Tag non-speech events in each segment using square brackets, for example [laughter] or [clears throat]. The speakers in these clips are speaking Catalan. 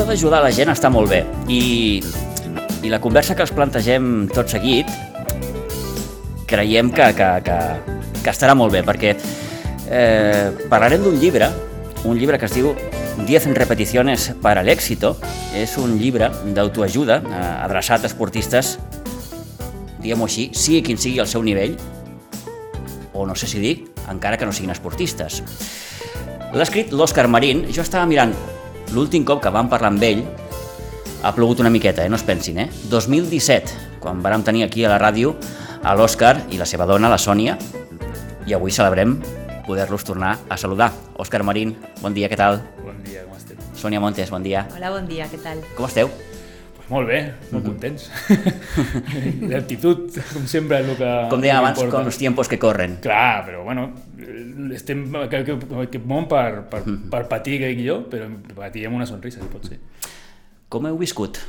això d'ajudar la gent està molt bé i, i la conversa que els plantegem tot seguit creiem que, que, que, que estarà molt bé perquè eh, parlarem d'un llibre, un llibre que es diu 10 repeticiones para el éxito. És un llibre d'autoajuda eh, adreçat a esportistes, diguem-ho així, sigui quin sigui el seu nivell, o no sé si dir, encara que no siguin esportistes. L'ha escrit l'Òscar Marín. Jo estava mirant l'últim cop que vam parlar amb ell, ha plogut una miqueta, eh? no es pensin, eh? 2017, quan vàrem tenir aquí a la ràdio a l'Òscar i la seva dona, la Sònia, i avui celebrem poder-los tornar a saludar. Òscar Marín, bon dia, què tal? Bon dia, com estem? Sònia Montes, bon dia. Hola, bon dia, què tal? Com esteu? Pues molt bé, molt contents. [laughs] L'actitud, com sempre, és el que... Com dèiem abans, importa. con los tiempos que corren. Clar, però bueno, estem aquest, en aquest món per, per, per patir, que dic jo, però patir amb una sonrisa, si pot ser. Com heu viscut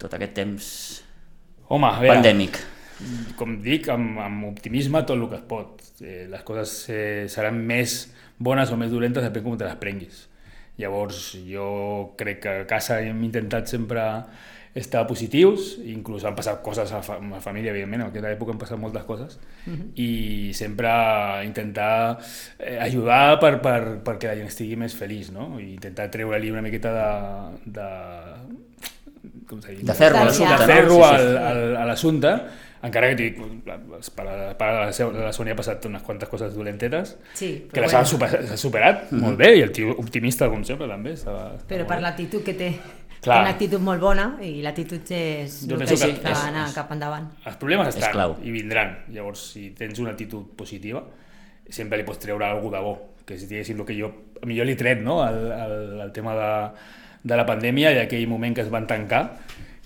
tot aquest temps Home, veure, pandèmic? com dic, amb, amb optimisme tot el que es pot. Eh, les coses eh, seran més bones o més dolentes depèn com te les prenguis. Llavors, jo crec que a casa hem intentat sempre estar positius, inclús han passat coses a, fa a la família, evidentment, en aquella època han passat moltes coses, i sempre intentar eh, ajudar per, per, perquè la gent estigui més feliç, no? I intentar treure-li una miqueta de, de com s'ha dit? De ferro a de no? ferro sí. al, al, a l'assumpte, encara que dic, la, la, la, la, la Sònia ha passat unes quantes coses dolentetes, Sí, que les ha bueno, superat, s'ha superat molt bé, i el tio optimista, com sempre, també. Estava, estava però per l'actitud que té. Clar. Té una actitud molt bona i l'actitud és Jo el que que fa és- anar cap endavant. Els problemes És estan clau. i vindran. Llavors, si tens una actitud positiva, sempre li pots treure alguna de bo, que és, diguéssim, el que jo, a mi jo li tret, no?, el, el, el tema de, de la pandèmia i aquell moment que es van tancar,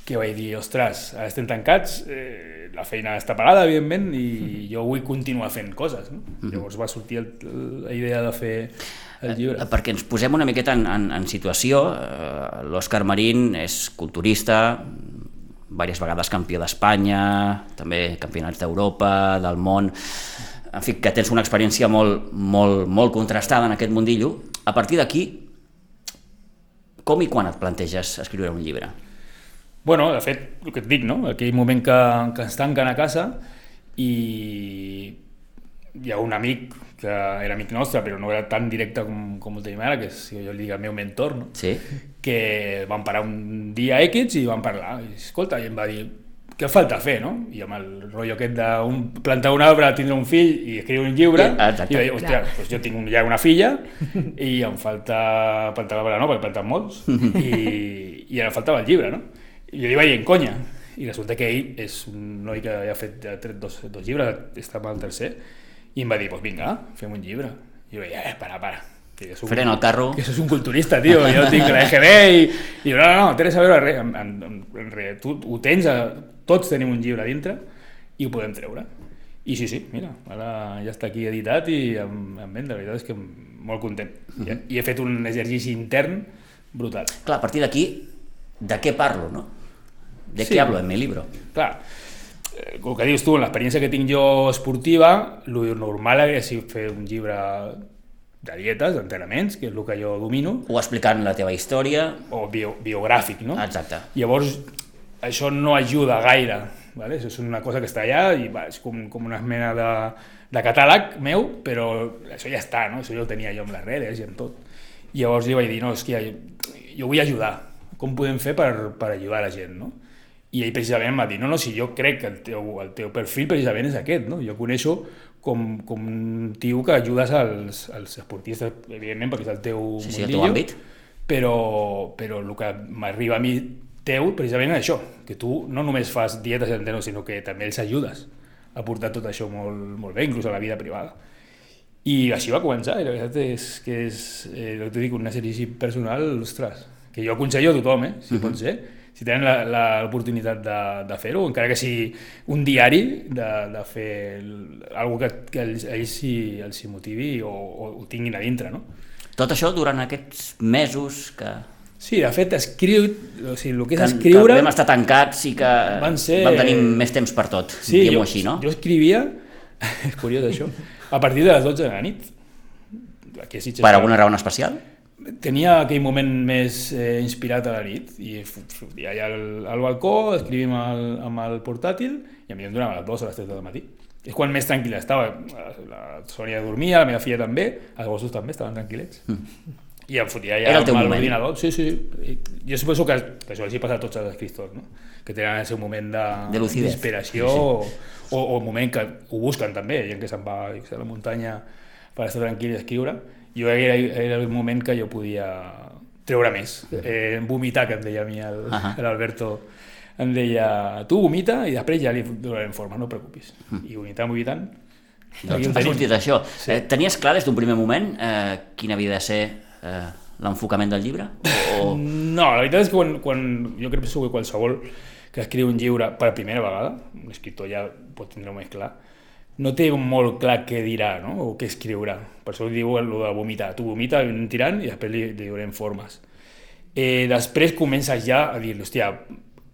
que vaig dir, ostres, ara estem tancats, eh, la feina està parada, evidentment, i jo vull continuar fent coses, no? Llavors va sortir el, la idea de fer el llibre. Eh, Perquè ens posem una miqueta en, en, en situació, eh, l'Òscar Marín és culturista, diverses vegades campió d'Espanya, també campionats d'Europa, del món, en fi, que tens una experiència molt, molt, molt contrastada en aquest mundillo. A partir d'aquí, com i quan et planteges escriure un llibre? Bueno, de fet, el que et dic, no? Aquell moment que, que ens tanquen a casa i hi ha un amic que era amic nostre, però no era tan directe com, com el tenim ara, que és, jo li dic, el meu mentor, no? Sí? que van parar un dia X i van parlar. I, escolta, i em va dir, què falta fer, no? I amb el rotllo aquest de un, plantar un arbre, tindre un fill i escriure un llibre, Sí, exacte. i vaig dir, hòstia, doncs jo tinc un, ja una filla i em falta plantar l'arbre no, perquè he plantat molts, [laughs] i, i ara faltava el llibre, no? I jo li vaig dir en conya, i resulta que ell és un noi que ja ha fet ja ha tret dos, dos llibres, està amb el tercer, i em va dir, doncs pues vinga, fem un llibre. I jo vaig dir, eh, para, para. Que jo soc Frena el carro. que és un culturista, tio, jo tinc la EGB i, i diu, no, no, no, té res a veure res, en, en, en, en tu ho tens, a, tots tenim un llibre a dintre i ho podem treure. I sí, sí, mira, ara ja està aquí editat i en, en venda, la veritat és que molt content. I, I he fet un exercici intern brutal. Clar, a partir d'aquí, de què parlo, no? De Sí. què hablo en mi libro? Clar, el que dius tu, l'experiència que tinc jo esportiva, el normal hauria sigut fer un llibre de dietes, d'entrenaments, que és el que jo domino, O explicant la teva història... o bio, biogràfic, no? Exacte. Llavors, això no ajuda gaire, ¿vale? Això és una cosa que està allà i va, és com, com una mena de, de catàleg meu, però això ja està, no? Això ja ho tenia jo amb les redes i amb tot. I llavors li vaig dir, no, és que jo, jo vull ajudar, com podem fer per, per ajudar la gent, no? I ell precisament em va dir, no, no, si jo crec que el teu, el teu perfil precisament és aquest, no? Jo coneixo com, com un tio que ajudes als, als esportistes, evidentment, perquè és el teu Sí, sí, el teu mundillo, àmbit. però, però el que m'arriba a mi teu precisament és això, que tu no només fas dietes i entrenos, sinó que també els ajudes a portar tot això molt, molt bé, inclús a la vida privada. I així va començar, i la veritat és que és, eh, el que dic, un exercici personal, ostres, que jo aconsello a tothom, eh, si uh -huh. pot ser, si tenen l'oportunitat de, de fer-ho, encara que sigui un diari, de, de fer algo que, que ells, ells s'hi els hi motivi o, o ho tinguin a dintre, no? Tot això durant aquests mesos que, Sí, de fet, escriu, o sigui, el que és que, escriure... que vam estar tancats i que Van ser- vam tenir més temps per tot, Sí, diguem-ho així, no? jo escrivia, [laughs] és curiós això, a partir de les 12 de la nit. Aquí a Sitges, Per alguna raó especial? Tenia aquell moment més eh, inspirat a la nit i sortia allà al, al balcó, escrivim el, amb el portàtil i a mi em donava les 2 a les 3 del matí. És quan més tranquil·la estava. La Sònia dormia, la meva filla també, els gossos també estaven tranquil·lets. Mm. I em fotia el teu amb moment. l'ordinador. Sí, sí. I Jo suposo que, que això els hi passa a tots els escriptors, no? que tenen el seu moment de, De lucidez. d'inspiració sí, sí. o, o un moment que ho busquen també, gent que se'n va a la muntanya per estar tranquil i escriure. Jo era, era el moment que jo podia treure més, eh, vomitar, que em deia a mi el- Ahà. l'Alberto, em deia, tu vomita i després ja li donarem forma, no preocupis. I vomitant, vomitant, Doncs ha sortit això. Sí. Eh, tenies clar des d'un primer moment eh, quin havia de ser eh, l'enfocament del llibre? O, o... [laughs] No, la veritat és que quan, quan jo crec que qualsevol que escriu un llibre per primera vegada, un escriptor ja pot tindre-ho més clar, no té molt clar què dirà no? o què escriurà. Per això diu el de vomitar. Tu vomita, anem tirant i després li, li donem formes. Eh, després comences ja a dir, hòstia,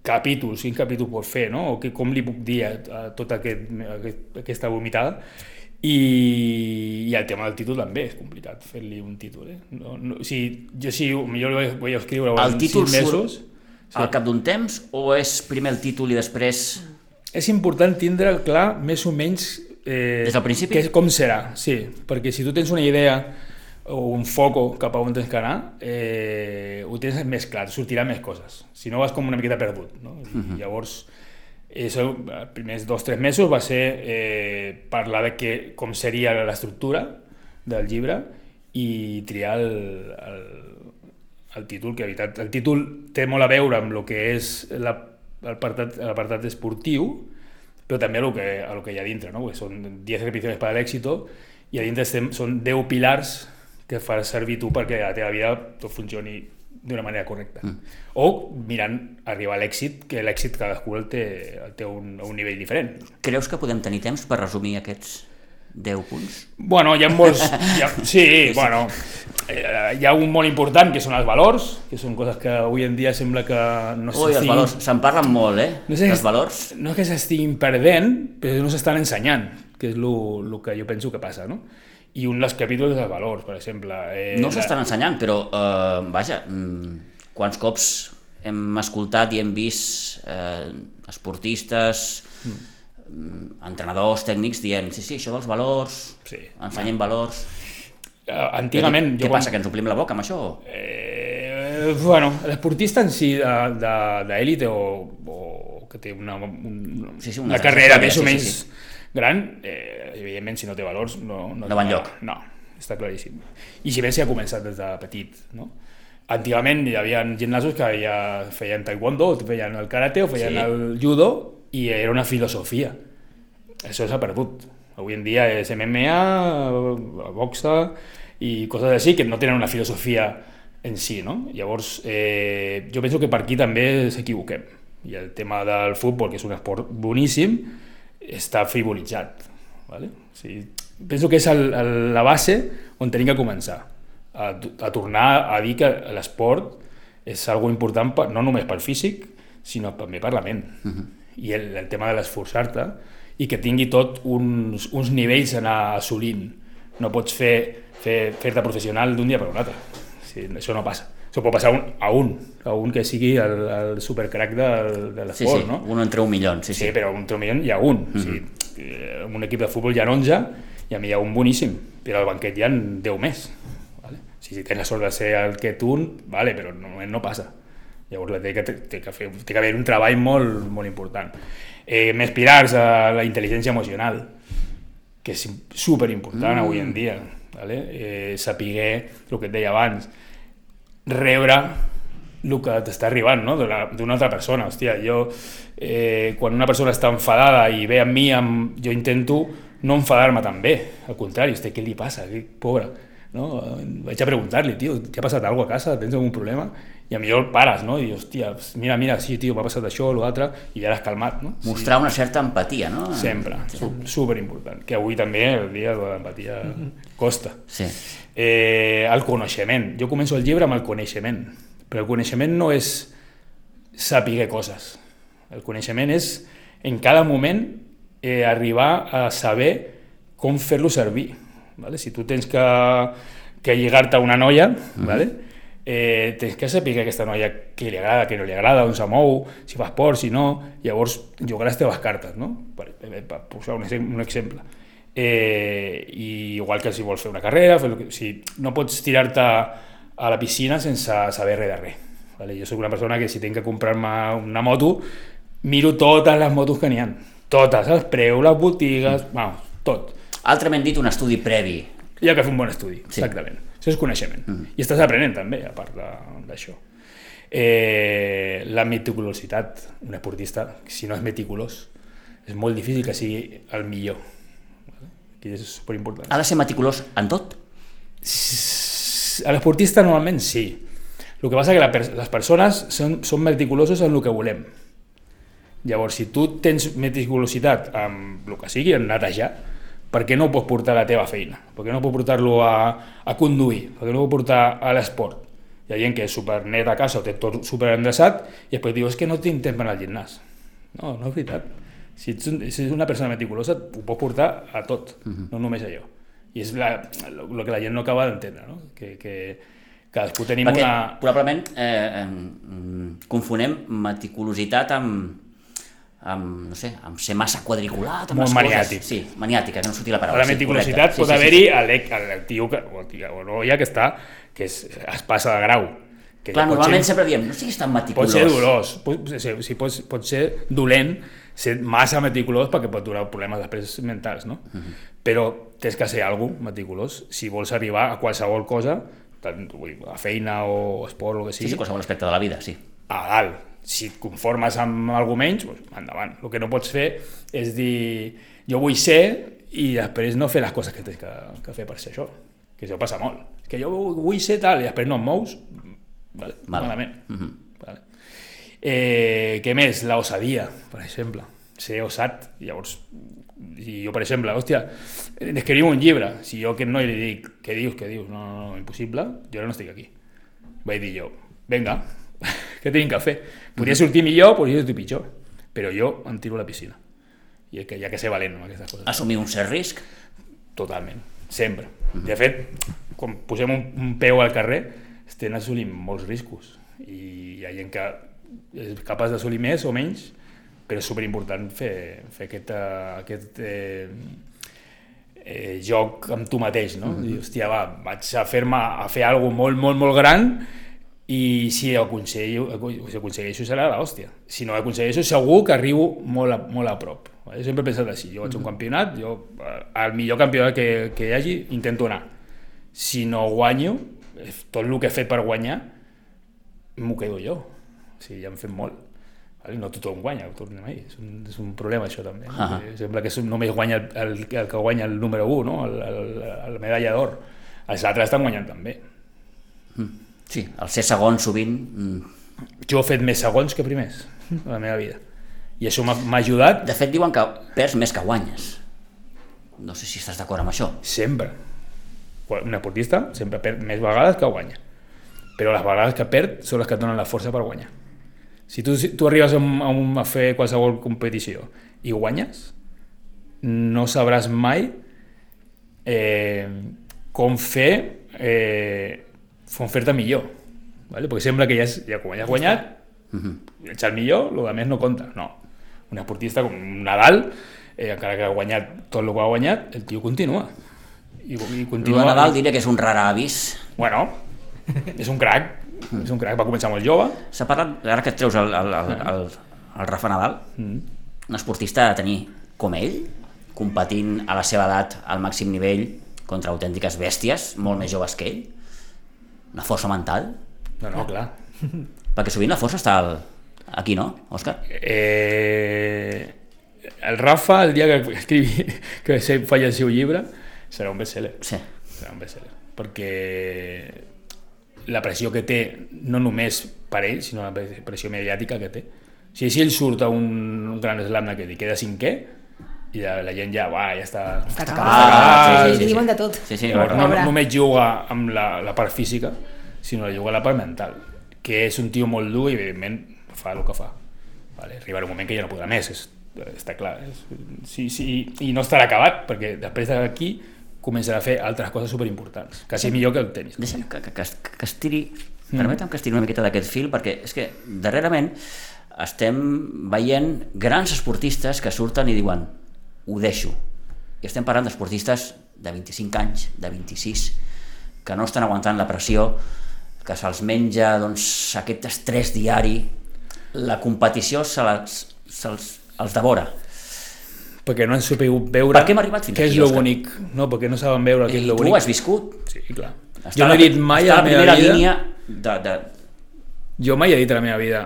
capítols, quin capítol pot fer, no? o que, com li puc dir a, a tota aquest, aquest, aquesta vomitada. I, I el tema del títol també és complicat, fer-li un títol. Eh? No, no, o sigui, jo si millor vaig, vaig escriure El en títol sis mesos... surt al cap d'un temps o és primer el títol i després... És important tindre clar més o menys eh, Des del principi? Que, com serà, sí, perquè si tu tens una idea o un foco cap a on tens que anar, eh, ho tens més clar, et sortiran més coses. Si no vas com una miqueta perdut. No? I Mhm. Llavors, això, els primers dos o tres mesos va ser eh, parlar de que, com seria l'estructura del llibre i triar el, el, el títol, que veritat, el títol té molt a veure amb el que és la- l'apartat l'apartat esportiu, però també a lo que, a lo que hi ha dintre, no? Perquè són 10 repeticions per a l'èxito i a dintre estem, són 10 pilars que faràs servir tu perquè la teva vida tot funcioni d'una manera correcta. Mm. O mirant arribar a l'èxit, que l'èxit cadascú el té, el té un, un nivell diferent. Creus que podem tenir temps per resumir aquests 10 punts? Bueno, hi ha molts... [laughs] Hi ha, sí, bueno, eh, hi ha un molt important que són els valors, que són coses que avui en dia sembla que no Ui, els valors, se'n parlen molt, eh? No sé, els valors. No és que s'estiguin perdent, però no s'estan ensenyant, que és el que jo penso que passa, no? I un dels capítols és els valors, per exemple. Eh, No s'estan ensenyant, però, eh, vaja, mm, quants cops hem escoltat i hem vist eh, esportistes, mm. Entrenadors, tècnics dient sí, sí, això dels valors, Sí. ensenyem valors... Eh, Antigament... Què jo quan- passa, que ens omplim la boca amb això? Eh, bueno, l'esportista en si d'élite o, o que té una, un, Sí, sí, una una, carrera més o sí, sí, menys sí. gran, eh, evidentment si no té valors no, No va enlloc. No, està claríssim. I si bé s'hi ha començat des de petit, no? Antigament hi havia gimnasos que ja feien taekwondo, o feien el karate o feien Sí. el judo i era una filosofia. Això s'ha perdut. Avui en dia és MMA, boxa i coses així que no tenen una filosofia en si, no? Llavors, eh, jo penso que per aquí també s'equivoquem. I el tema del futbol, que és un esport boníssim, està frivolitzat. Vale? O sigui, penso que és el, el, la base on tenim que començar. A, a tornar a dir que l'esport és algo important per, no només pel físic, sinó també per la ment. Uh -huh. I el, el tema de l'esforçar-te i que tingui tot uns, uns nivells a anar assolint. No pots fer fer-te fer professional d'un dia per un altre. Sí, això no passa. Això pot passar un, a un, a un que sigui el, el supercrack de, de Sí, l'esport, sí, no? un entre un milió, sí, Sí, sí. però un tromillon hi ha un. Mm -hmm. o sigui, eh, en un equip de futbol hi ha 11 i a mi hi ha un boníssim, però al banquet hi ha 10 més. Vale? O sigui, si tens la sort de ser el que tu, vale, però no, no passa. Llavors la té que, té que, fer, té que haver un treball molt, molt important. Eh, més pilars a la intel·ligència emocional, que és superimportant mm. avui en dia. Vale? Eh, saber el que et deia abans, rebre el que t'està arribant no? d'una altra persona. Hòstia, jo, eh, quan una persona està enfadada i ve amb mi, amb, jo intento no enfadar-me també. Al contrari, hòstia, què li passa? Que pobre. No? Vaig a preguntar-li, tio, t'ha passat alguna cosa a casa? Tens algun problema? I a millor pares, no? I dius, hòstia, mira, mira, sí, tio, m'ha passat això o l'altre, i ja l'has calmat, no? Mostrar una certa empatia, no? Sempre, su superimportant. Que avui també el dia de l'empatia costa. Sí. Eh, el coneixement. Jo començo el llibre amb el coneixement, però el coneixement no és saber coses. El coneixement és, en cada moment, eh, arribar a saber com fer-lo servir. Vale? Si tu tens que, que lligar-te a una noia, mm -hmm. ¿vale? Eh, tens que saber que aquesta noia que li agrada, que no li agrada, on se mou, si fa esport, si no, llavors jugar les teves cartes, no? Per, per, per posar un, un exemple. Eh, i igual que si vols fer una carrera, fer que, si no pots tirar-te a la piscina sense saber res de res. Vale? Jo sóc una persona que si tinc que comprar-me una moto, miro totes les motos que n'hi ha. Totes, els preus, les botigues, vamos, tot. Altrament dit, un estudi previ. Hi ha que fer un bon estudi, sí. exactament. Això és coneixement. Mm. I estàs aprenent també, a part d'això. Eh, la meticulositat, un esportista, si no és meticulós, és molt difícil que sigui el millor. Que és superimportant. Ha de ser meticulós en tot? A l'esportista normalment sí. El que passa és que la, les persones són, són meticulosos en el que volem. Llavors, si tu tens meticulositat amb el que sigui, en netejar, per què no ho pots portar a la teva feina? Per què no pots portar-lo a, a conduir? Per què no ho pots portar a l'esport? Hi ha gent que és super net a casa o té tot super endreçat i després diu, és que no tinc temps per anar al gimnàs. No, no és veritat. Si ets, si ets una persona meticulosa, ho pots portar a tot, uh -huh. no només allò. I és el que la gent no acaba d'entendre, no? que, que cadascú tenim Perquè, una... probablement eh, eh, confonem meticulositat amb, amb, no sé, amb ser massa quadriculat, amb Molt maniàtic. coses. Sí, maniàtica, que no sortia la paraula. la sí, meticulositat correcte. pot haver-hi sí, el, el tio que, o, tia, o noia que està que és, es passa de grau que Clar, pot normalment ser, sempre diem, no siguis tan pot meticulós. ser dolós pot, ser, sí, pot, pot ser dolent ser massa meticulós perquè pot donar problemes després mentals no? Uh -huh. però tens que ser algú meticulós si vols arribar a qualsevol cosa tant vull, a feina o esport o el que Sí, sigui sí, qualsevol aspecte de la vida, sí. a dalt. Si et conformes amb alguna menys, doncs endavant. El que no pots fer és dir jo vull ser i després no fer les coses que tens que, que fer per ser això. Que això passa molt. Que jo vull ser tal i després no et mous, vale, Mal. malament. Uh -huh. Vale. Eh, què més? La osadia, per exemple. Ser osat. Llavors, i jo, per exemple, hòstia, escriu un llibre. Si jo a aquest noi li dic, què dius, què dius? No, no, no, impossible, jo ara no estic aquí. Vaig dir jo, vinga, què tinc que fer? Podria sortir millor, podria sortir pitjor, però jo em tiro a la piscina. I que hi ha que ser valent amb aquestes coses. Assumir un cert risc. Totalment, sempre. De fet, quan posem un, un peu al carrer, estem assolint molts riscos i hi ha gent que és capaç d'assolir més o menys, però és superimportant fer, fer aquest, uh, aquest eh, eh, joc amb tu mateix, no? Mm -hmm. Dir, hòstia, va, vaig a fer-me a fer alguna molt, molt, molt gran i si ho aconsegueixo, si aconsegueixo serà l'hòstia. Si no ho aconsegueixo, segur que arribo molt a, molt a prop. Jo sempre he pensat així, jo vaig a un campionat, jo al millor campionat que, que hi hagi intento anar. Si no guanyo, tot el que he fet per guanyar, m'ho quedo jo. O sigui, ja hem fet molt. No tothom guanya, ho tornem a dir. És un, és un problema això també. No? Ah. Sembla que és, només guanya el, el, el que guanya el número 1, no? el, el, el medalla d'or. Els altres estan guanyant també. Sí, el ser segon sovint... mm, Jo he fet més segons que primers a la meva vida. I això m'ha ajudat De fet, diuen que perds més que guanyes. No sé si estàs d'acord amb això. sempre. Un esportista sempre perd més vegades que guanya. Però les vegades que perd són les que et donen la força per guanyar. Si tu, si tu arribes a, un, a, un, a fer qualsevol competició i guanyes, no sabràs mai eh, com fer eh, com fer-te millor. Vale? Perquè sembla que ja, és, ja quan ja has guanyat, uh -huh. ets el millor, el que més no compta. No. Un esportista com Nadal, eh, encara que ha guanyat tot el que ha guanyat, el tio continua. I, i continua. de Nadal diria que és un rar avis. Bueno, és un crac, és un crac, va començar molt jove. S'ha parlat, ara que et treus el, el, el, el, el Rafa Nadal, un esportista de tenir com ell, competint a la seva edat al màxim nivell contra autèntiques bèsties, molt més joves que ell, una força mental, No, no, clar. [laughs] perquè sovint la força està al, aquí, no, Òscar? Eh, el Rafa, el dia que escrivi, [laughs] que se faci el seu llibre, serà un best-seller. Sí. Serà un best-seller. Perquè la pressió que té, no només per ell, sinó la pressió mediàtica que té. Si ell surt a un, un gran slam i queda cinquè, i la, la gent ja, va, ja està... Està Ah, acabat. sí, sí, sí, sí. diuen de tot. Sí, sí, Llavors, no, no només juga amb la, la part física, sinó que juga la part mental, que és un tio molt dur i evidentment fa el que fa. Vale? Arribarà un moment que ja no podrà més, és, està clar. És, sí, sí, I no estarà acabat, perquè després d'aquí començarà a fer altres coses superimportants. Quasi millor que el tenis. Deixa'm que, que, que, es- que estiri, permetem que estiri una miqueta d'aquest fil, perquè és que darrerament estem veient grans esportistes que surten i diuen ho deixo. I estem parlant d'esportistes de 25 anys, de 26, que no estan aguantant la pressió, que se'ls menja doncs, aquest estrès diari, la competició se les, se'ls els devora. Perquè no han sabut veure Per què hem arribat fins què aquí, és lo Òscar? bonic. No, perquè no saben veure què és lo tu bonic. has viscut. Sí, clar. Està jo no he dit mai a la la meva vida... línia de, de, Jo mai he dit a la meva vida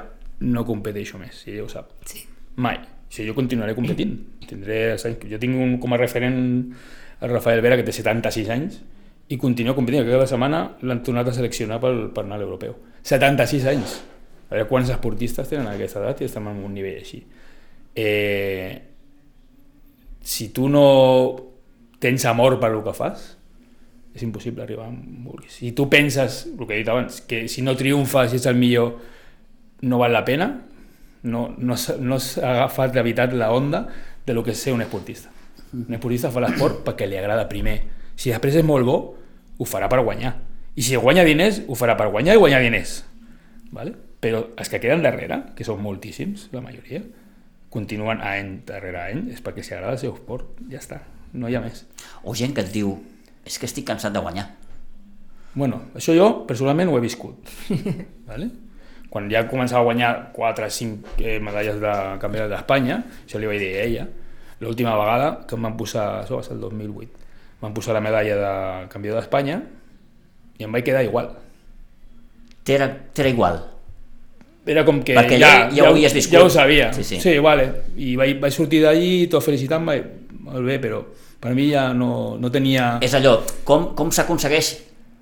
no competeixo més, si ella ho sap. Sí. Mai. O sigui, jo continuaré competint. [clears throat] Tindré, jo tinc un, com a referent el Rafael Vera, que té 76 anys, i continua competint. Cada setmana l'han tornat a seleccionar per, per anar a l'europeu. 76 anys. A veure quants esportistes tenen aquesta edat i estem en un nivell així. Eh, si tu no tens amor per el que fas, és impossible arribar on vulguis. Si tu penses, el que he dit abans, que si no triomfes i ets el millor no val la pena, no, no, no s'ha agafat de veritat la onda de lo que és ser un esportista. Un esportista fa l'esport perquè li agrada primer. Si després és molt bo, ho farà per guanyar. I si guanya diners, ho farà per guanyar i guanyar diners. Vale? Però els que queden darrere, que són moltíssims, la majoria, continuen any darrere any, és perquè si agrada el seu esport, ja està, no hi ha més. o gent que et diu és que estic cansat de guanyar. Bueno, això jo personalment ho he viscut. [laughs] vale? Quan ja començava a guanyar 4 o 5 eh, medalles de campionat d'Espanya, això li vaig dir a ella, l'última vegada que em van posar, això va ser el 2008, em van posar la medalla de campió d'Espanya i em vaig quedar igual. T'era igual. Era com que Perquè ja, ja- ja ho havies viscut. Ja ho sabia. Sí, sí. sí vale. I vaig, vaig sortir d'allí tot felicitant-me, molt bé, però per mi ja no, no tenia És allò, com, com s'aconsegueix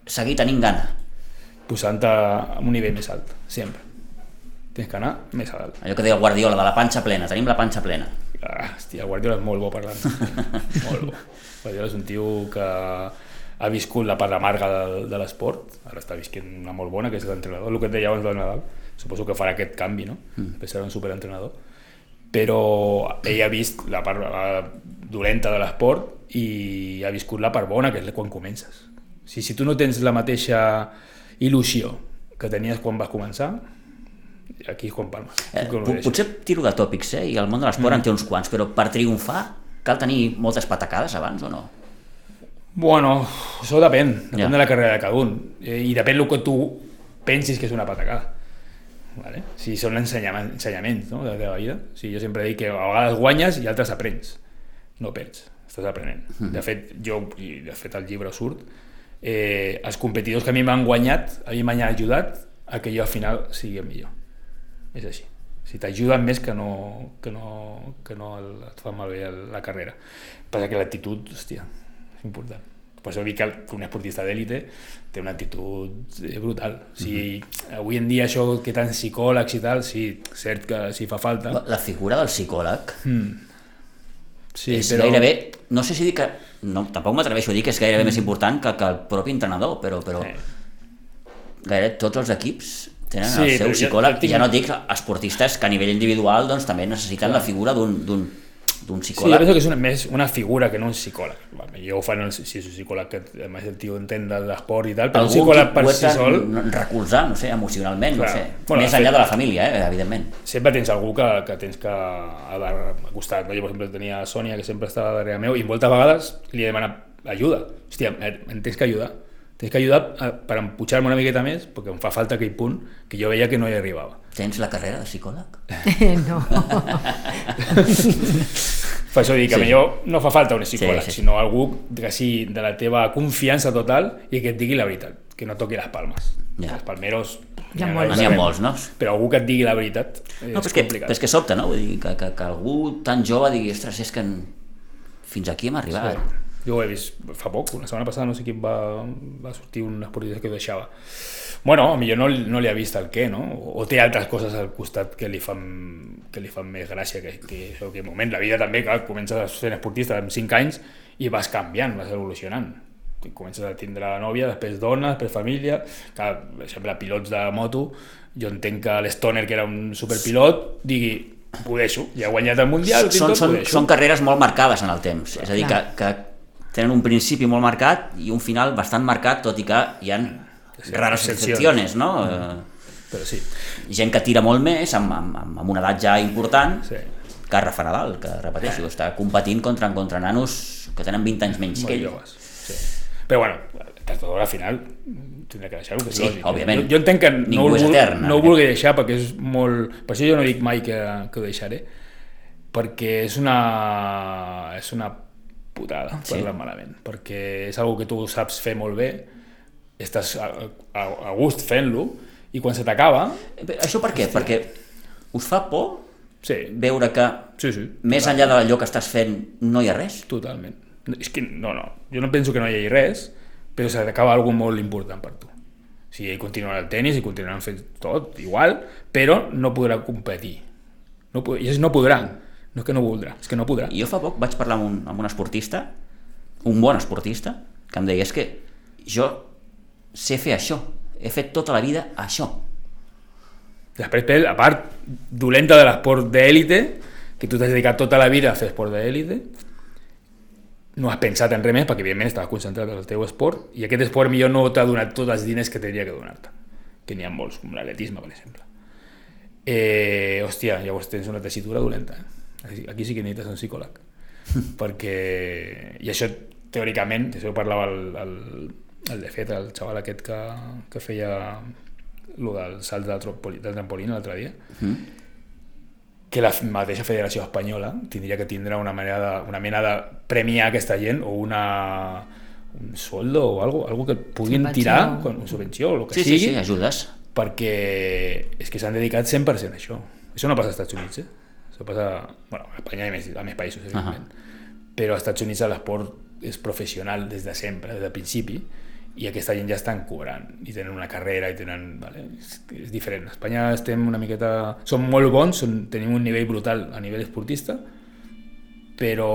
seguir tenint gana? Posant-te a un nivell més alt, sempre. Tens que anar més a dalt. Allò que deia Guardiola, de la panxa plena, tenim la panxa plena. Ah, hòstia, Guardiola és molt bo parlant. [laughs] molt bo. Guardiola és un tio que ha viscut la part amarga de, de l'esport, ara està visquent una molt bona, que és l'entrenador, el que et deia abans del Nadal, suposo que farà aquest canvi, no? Mm. Serà un superentrenador. Però ell ha vist la part eh, dolenta de l'esport i ha viscut la part bona, que és quan comences. Si, si tu no tens la mateixa il·lusió que tenies quan vas començar, aquí és quan palmes. Eh, potser tiro de tòpics, eh? I el món de l'esport mm. en té uns quants, però per triomfar cal tenir moltes patacades abans o no? Bueno, això depèn, depèn Ja. de la carrera de cada un. Eh, I depèn del que tu pensis que és una patacada. Vale? Si són ensenyaments, ensenyaments no? de la teva vida. O sigui, jo sempre dic que a vegades guanyes i altres aprens. No perds, estàs aprenent. De fet, jo, de fet el llibre surt, eh, els competidors que a mi m'han guanyat, a mi m'han ajudat a que jo al final sigui el millor. És així. Si t'ajuden més que no, que no, que no el, et fa malbé la carrera. Passa que l'actitud, hòstia, és important. Per això dic que un esportista d'èlite té una actitud eh, brutal. O sigui, avui en dia això que tants psicòlegs i tal, sí, cert que si fa falta. La, figura del psicòleg Sí, és gairebé, no sé si dir que, no, tampoc m'atreveixo a dir que és gairebé més important que, que el propi entrenador, però, però Sí. gairebé tots els equips tenen Sí, el seu però jo- psicòleg, jo tinc- ja no dic esportistes que a nivell individual doncs, també necessiten la figura d'un d'un d'un Sí, jo psicòleg. penso que és una, més una figura que no un psicòleg. Vale, jo ho fan, el, si és un psicòleg que a més el tio entén de l'esport i tal, però un Algú psicòleg que per si sol recolzar, no sé, emocionalment, Clar. no sé. Bueno, Més enllà fet- de la família, eh, evidentment. sempre tens algú que, que tens que a costat. No? Jo, per exemple, tenia Sònia, que sempre estava darrere meu, i moltes vegades li he demanat ajuda. Hòstia, eh, em tens que ajudar. Tens que ajudar a, per empujar-me una miqueta més, perquè em fa falta aquell punt que jo veia que no hi arribava. Tens la carrera de psicòleg? no. Per això dic que Sí. millor no fa falta un psicòleg, Sí, sí, sinó algú que sigui de la teva confiança total i que et digui la veritat, que no toqui les palmes. Ja. Els palmeros... Hi ha ja molts. ho N'hi ha molts, no? Però algú que et digui la veritat és No, és, que, complicat. és que sobta, no? Vull dir, que, que, que algú tan jove digui, ostres, és que en... fins aquí hem arribat. Sí. Jo ho he vist fa poc, una setmana passada no sé qui va, va sortir un esportista que ho deixava. Bueno, a millor no, no li ha vist el què, no? O, té altres coses al costat que li fan, que li fan més gràcia que, que això, que en moment. La vida també, clar, comences sent esportista amb 5 anys i vas canviant, vas evolucionant. I comences a tindre nòvia, després dona, després família, clar, per exemple, pilots de moto, jo entenc que l'Stoner, que era un superpilot, digui, ho deixo, ja he guanyat el Mundial, són, tot, ho són, deixo. són carreres molt marcades en el temps. És a dir, que, que tenen un principi molt marcat i un final bastant marcat, tot i que hi ha Sí, rares excepcions. no? Eh, Però sí, gent que tira molt més, amb, amb, amb una edat ja important, sí. que Rafa Nadal, que repeteixo, està competint contra, contra nanos que tenen 20 anys menys que molt ell. joves. Sí. Però bueno, tard o d'hora al final tindrà que deixar-ho, que és Sí, lògic. òbviament. Jo, jo entenc que no, ho etern, no ho eh? vulgui deixar perquè és molt... Per això jo no dic mai que, que ho deixaré, perquè és una... és una putada, Sí. parlant malament, perquè és algo que tu saps fer molt bé, estàs a, a, a gust fent-lo, i quan se t'acaba... Eh, Això per què? Perquè us fa por Sí, veure que sí, sí. més enllà d'allò que estàs fent no hi ha res? Totalment. No, És que no, no. Jo no penso que no hi hagi res, però se t'acaba alguna molt important per tu. O sigui, ell continuarà el tennis i continuaran fent tot igual, però no podrà competir. No, ells no podran. No és que no voldrà, és que no podrà. Jo fa poc vaig parlar amb un, amb un esportista, un bon esportista, que em deia, és que jo sé fer això, he fet tota la vida això. Després, Pep, a part dolenta de l'esport d'èlite, que tu t'has dedicat tota la vida a fer esport d'èlite, no has pensat en res més perquè evidentment estaves concentrat en el teu esport i aquest esport millor no t'ha donat tots els diners que tenia que donar-te que n'hi ha molts, com l'atletisme per exemple eh, hòstia, llavors tens una tessitura dolenta eh? Aquí- sí que necessites un psicòleg [laughs] perquè i això teòricament, això ho parlava el, el, el de fet, el xaval aquest que, que feia lo del salt de trampolí, del trampolí l'altre dia que la mateixa Federació Espanyola tindria que tindre una, manera de, una mena de premiar aquesta gent o una un soldo o algo, algo que puguin Subvenció. tirar, quan, una subvenció o el que Sí, sí, sigui, sí, ajudes. perquè és que s'han dedicat 100% a això. Això no passa als Estats Units, eh? Això passa... Bueno, a Espanya i a més, a més països, evidentment. Però als Estats Units l'esport és professional des de sempre, des del principi, i aquesta gent ja estan cobrant, i tenen una carrera, i tenen... Vale? És, és diferent. A Espanya estem una miqueta... Som molt bons, som, tenim un nivell brutal a nivell esportista, però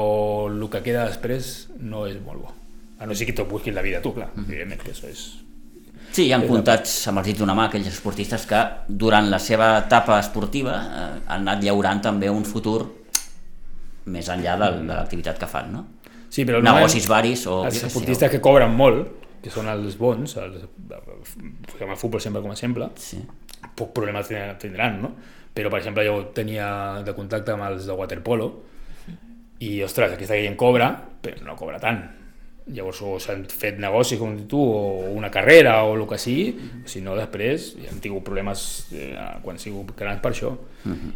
el que queda després no és molt bo. A no ser que t'ho busquis la vida tu, clar. Evidentment que això és... Sí, hi han comptats amb els dits d'una mà aquells esportistes que durant la seva etapa esportiva eh, han anat llaurant també un futur més enllà de, de l'activitat que fan, no? Sí, però Negocis normalment varis o... Els esportistes que cobren molt, que són els bons, els, posem el futbol sempre com a exemple, Sí. poc problema tindran, no? Però, per exemple, jo tenia de contacte amb els de waterpolo i, ostres, aquesta gent cobra, però no cobra tant. Llavors, o s'han fet negocis, com tu, o una carrera, o el que sigui, si no, després ja hem tingut problemes eh, quan sigut grans per això.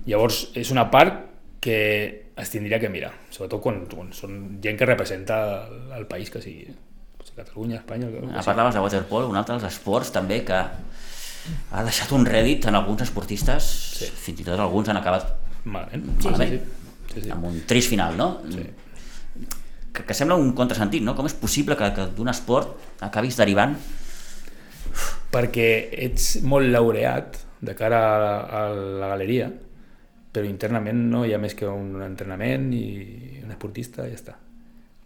Llavors, és una part que es tindria que mirar, sobretot quan, quan són gent que representa el, el país que sigui. Pot ser Catalunya, Espanya... Que, Ah, parlaves de waterpolo, un altre dels esports també que ha deixat un rèdit en alguns esportistes, sí. fins i tot alguns han acabat Malament. Malament. Sí, sí. sí, sí. amb un trist final, no? Sí. Que, que sembla un contrasentit, no? Com és possible que, que d'un esport acabis derivant perquè ets molt laureat de cara a la, a la galeria, però internament no hi ha més que un entrenament i un esportista i ja està.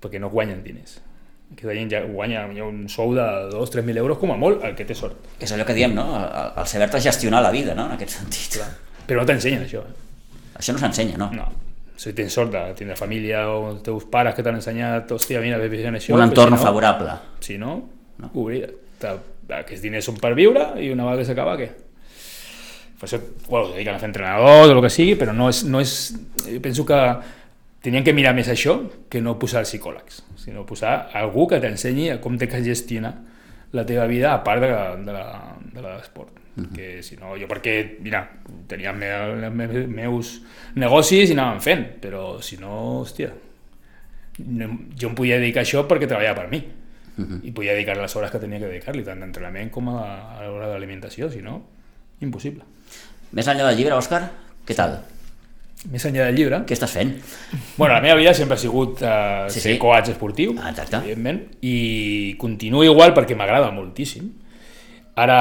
Perquè no guanyen diners. Aquesta gent ja guanya un sou de 2-3.000 euros com a molt, el que té sort. és allò que diem, no? El, el saber-te gestionar la vida, no? En aquest sentit. Clar. Però no t'ensenyen això. Eh? Això no s'ensenya, no? No. Si tens sort de tindre família o els teus pares que t'han ensenyat, hòstia, mira, ve fent això... un entorn si no, favorable. Si no, no. oblida. Aquests diners són per viure i una vegada que s'acaba, què? Per això, bueno, es dediquen a fer entrenadors o el que sigui, però no és, no és... Jo penso que tenien que mirar més això que no posar els psicòlegs, sinó posar algú que t'ensenyi com té que gestionar la teva vida a part de la- de l'esport. -huh. que si no, jo perquè, mira, tenia me, me, meus negocis i anàvem fent, però si no, hòstia, no, jo em podia dedicar a això perquè treballava per mi uh -huh. i podia dedicar les hores que tenia que dedicar-li, tant d'entrenament com a, a l'hora d'alimentació, si no, impossible. Més enllà del llibre, Òscar, què tal? Més enllà del llibre, Què estàs fent? bueno, la meva vida sempre ha sigut uh, Sí, ser sí. coach esportiu, Ah, exacte. evidentment, i continuo igual perquè m'agrada moltíssim. Ara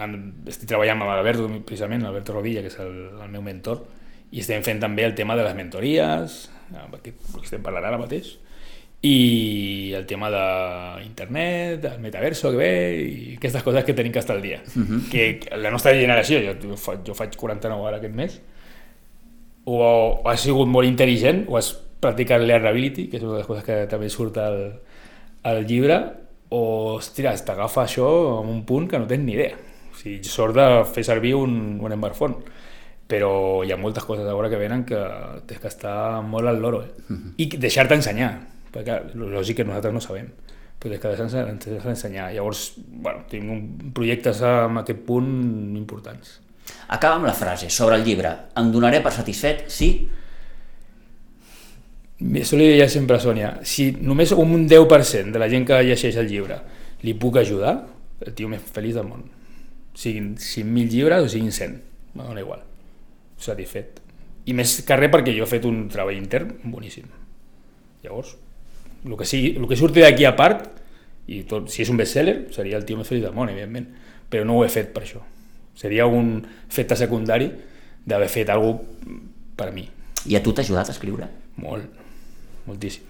en- estic treballant amb l'Alberto, precisament, l'Alberto Rodilla, que és el, el meu mentor, i estem fent també el tema de les mentories, que estem parlant ara mateix, i el tema d'internet, del metaverso que ve, i aquestes coses que tenim que estar al dia. Uh -huh. Que la nostra generació, jo, jo, faig, jo faig 49 ara aquest mes, o, o has sigut molt intel·ligent o has practicar learnability, que és una de les coses que també surt al, al llibre, o, ostres, t'agafa això en un punt que no tens ni idea. O sigui, sort de fer servir un, un embarfont però hi ha moltes coses a veure que venen que tens que estar molt al loro eh? uh -huh. i deixar-te ensenyar perquè lògic que nosaltres no sabem però tens que deixar-te ensenyar llavors, bueno, tinc un, projectes en aquest punt importants Acaba amb la frase sobre el llibre em donaré per satisfet si això li deia sempre a Sònia, si només un 10% de la gent que llegeix el llibre li puc ajudar, el tio més feliç del món. Siguin 5.000 llibres o siguin 100, me dona igual satisfet. I més que res perquè jo he fet un treball intern boníssim. Llavors, el que, sigui, el que surti d'aquí a part, i tot, si és un bestseller, seria el tio més feliç del món, evidentment, però no ho he fet per això. Seria un fet secundari d'haver fet alguna per mi. I a tu t'ha ajudat a escriure? Molt, moltíssim.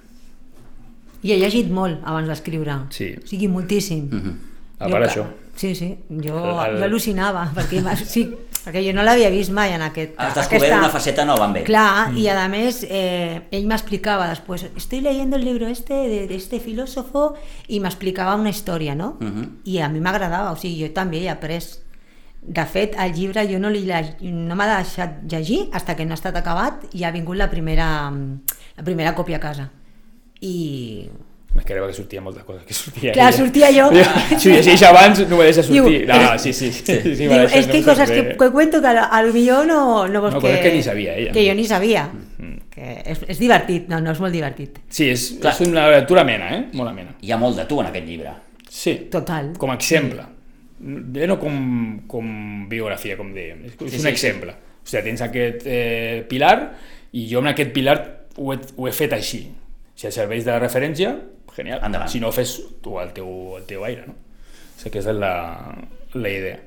I he llegit molt abans d'escriure. Sí. O sigui, moltíssim. Mm -hmm. A part això. Sí, sí, jo, El- jo al·lucinava, perquè, sí, perquè jo no l'havia vist mai en aquest... Has descobert una faceta nova amb ell. Clar, y además eh, ell m'explicava después, estoy leyendo el libro este de, de este filósofo i m'explicava una història, no? Mhm. I a mi m'agradava, o sigui, jo també he après. De fet, el llibre jo no, li, no m'ha deixat llegir hasta que no ha estat acabat i ha vingut la primera, la primera còpia a casa. I Es que era que sortia moltes coses que sortia Clar, ella. sortia jo. Si ho llegeix abans no me deixa Diu, sortir. no, però- sí, sí. sí, sí, sí, me que hay no cosas que, sortir. que cuento que a lo, a lo millor no, no, No, coses que ni sabia ella. Que jo ni sabia. Mm. Que és, és divertit, no, no és molt divertit. Sí, és, Clar. és una lectura amena, eh? Molt amena. Hi ha molt de tu en aquest llibre. Sí, Total. com a exemple. Eh, no com, com biografia, com dèiem. És, és Sí, un sí. exemple. O sigui, tens aquest eh, pilar i jo en aquest pilar ho he, ho he fet així. Si et serveix de referència, genial. Endavant. Si no, fes tu el teu, el teu aire, no? O sigui, aquesta és la, la idea.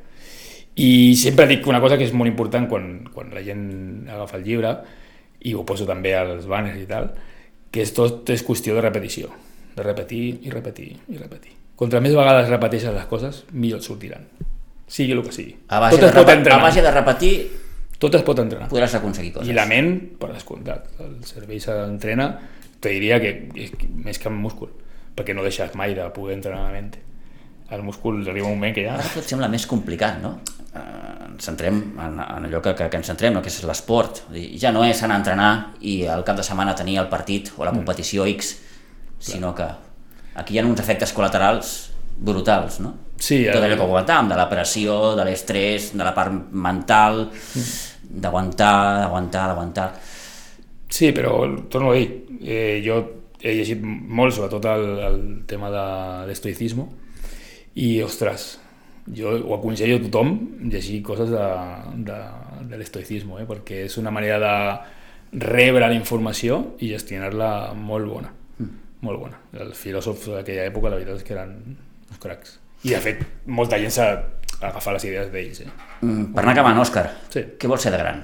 I sempre dic una cosa que és molt important quan, quan la gent agafa el llibre, i ho poso també als banners i tal, que és tot és qüestió de repetició. De repetir i repetir i repetir. Contra més vegades repeteixes les coses, millor et sortiran. Sigui el que sigui. A base, tot de, es pot repe- a base de repetir Tot es pot entrenar. podràs aconseguir coses. I la ment, per descomptat. El cervell s'entrena, te diria que és que- més que el múscul, perquè no deixes mai de poder entrenar la ment. El múscul arriba un moment que ja... Ara tot sembla més complicat, no? Eh, ens centrem en, en allò que, que, que ens centrem, no? que és l'esport. Ja no és anar a entrenar i al cap de setmana tenir el partit o la Mm. competició X, sinó que aquí hi ha uns efectes col·laterals brutals, no? Sí, Tot allò que comentàvem, de la pressió, de l'estrès, de la part mental, d'aguantar, d'aguantar, d'aguantar... Sí, però torno a dir, eh, jo he llegit molt sobretot el, el tema de l'estoicisme i, ostres, jo ho aconsello a tothom llegir coses de, de, de l'estoicisme, eh, perquè és una manera de rebre la informació i gestionar-la molt bona, molt bona. Els filòsofs d'aquella època la veritat és que eren cracs. I de fet, molta gent s'ha agafat les idees d'ells. Eh? Mm, Per anar acabant, Òscar, Sí. què vols ser de gran?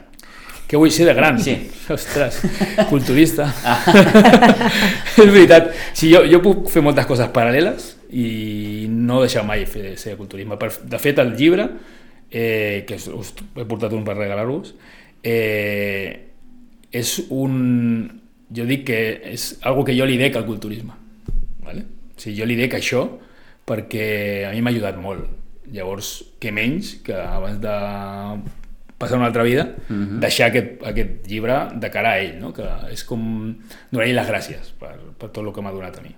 Què vull ser de gran? Sí. [laughs] Ostres, culturista. [laughs] [laughs] és veritat. Si jo, jo puc fer moltes coses paral·leles i no deixar mai fer, ser culturisme. Per, de fet, el llibre, eh, que us, us he portat un per regalar-vos, eh, és un... Jo dic que és algo que jo li dec al culturisme. Vale? O sigui, jo li dec això perquè a mi m'ha ajudat molt. Llavors, què menys que abans de passar una altra vida, mm -hmm. deixar aquest, aquest llibre de cara a ell, no? que és com donar-li les gràcies per, per tot el que m'ha donat a mi.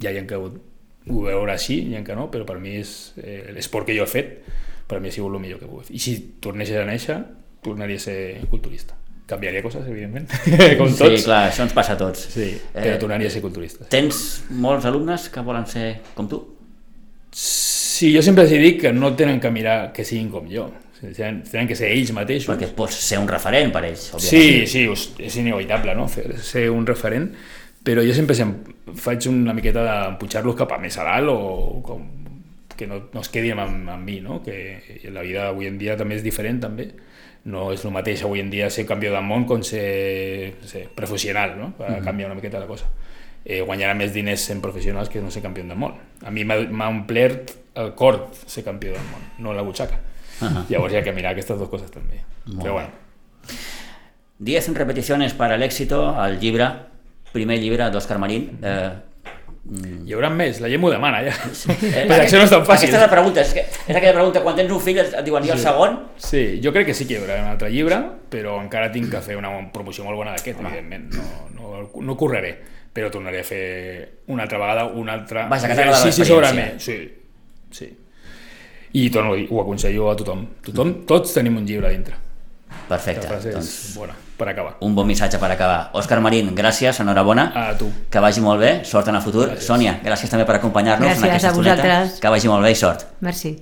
Hi ha que ho, ho veurà així, hi ha que no, però per mi és eh, l'esport que jo he fet, per mi ha sigut el millor que he pogut fer. I si tornés a néixer, tornaria a ser culturista. Canviaria coses, evidentment, [laughs] com tots. Sí, clar, això ens passa a tots. Sí, però tornaria a ser culturista. Tens molts alumnes que volen ser com tu? Sí, jo sempre els dic que no tenen que mirar que siguin com jo. Tenen, que ser ells mateixos. Perquè pots ser un referent per ells, Sí, òbviament. sí, us- és inevitable, no? Fer, ser un referent, però jo sempre sem- faig una miqueta d'empujar-los cap a més a dalt o com, que no, no es quedin amb, amb mi, no? Que la vida avui en dia també és diferent, també. No és el mateix avui en dia ser campió del món com ser, sé, professional, no? Va Mhm. canviar una miqueta la cosa. Eh, guanyarà més diners sent professionals que no ser campió del món. A mi m'ha omplert el cor ser campió del món, no la butxaca. Ahà. Llavors hi ha que mirar aquestes dues coses també. Molt Però bueno, 10 repeticiones para el éxito, el llibre, primer llibre d'Òscar Marín. Eh, Hi haurà més, la gent m'ho demana ja. [laughs] eh, Però això no és tan fàcil. Aquesta és la pregunta, és, que, és aquella pregunta, quan tens un fill et diuen i el segon? Sí, jo crec que sí que hi haurà un altre llibre, però encara tinc que fer una promoció molt bona d'aquest, evidentment. No, no, no correré, però tornaré a fer una altra vegada un altre Vaja, que exercici sobre mi. Sí, sí. I torno ho aconsello a tothom. tothom tots tenim un llibre a dintre. Perfecte, La frase doncs és bona, per acabar. un bon missatge per acabar. Òscar Marín, gràcies, enhorabona. A tu. Que vagi molt bé, sort en el futur. Gràcies. Sònia, gràcies també per acompanyar-nos en Gràcies aquesta a estoneta. vosaltres. Que vagi molt bé i sort. Merci.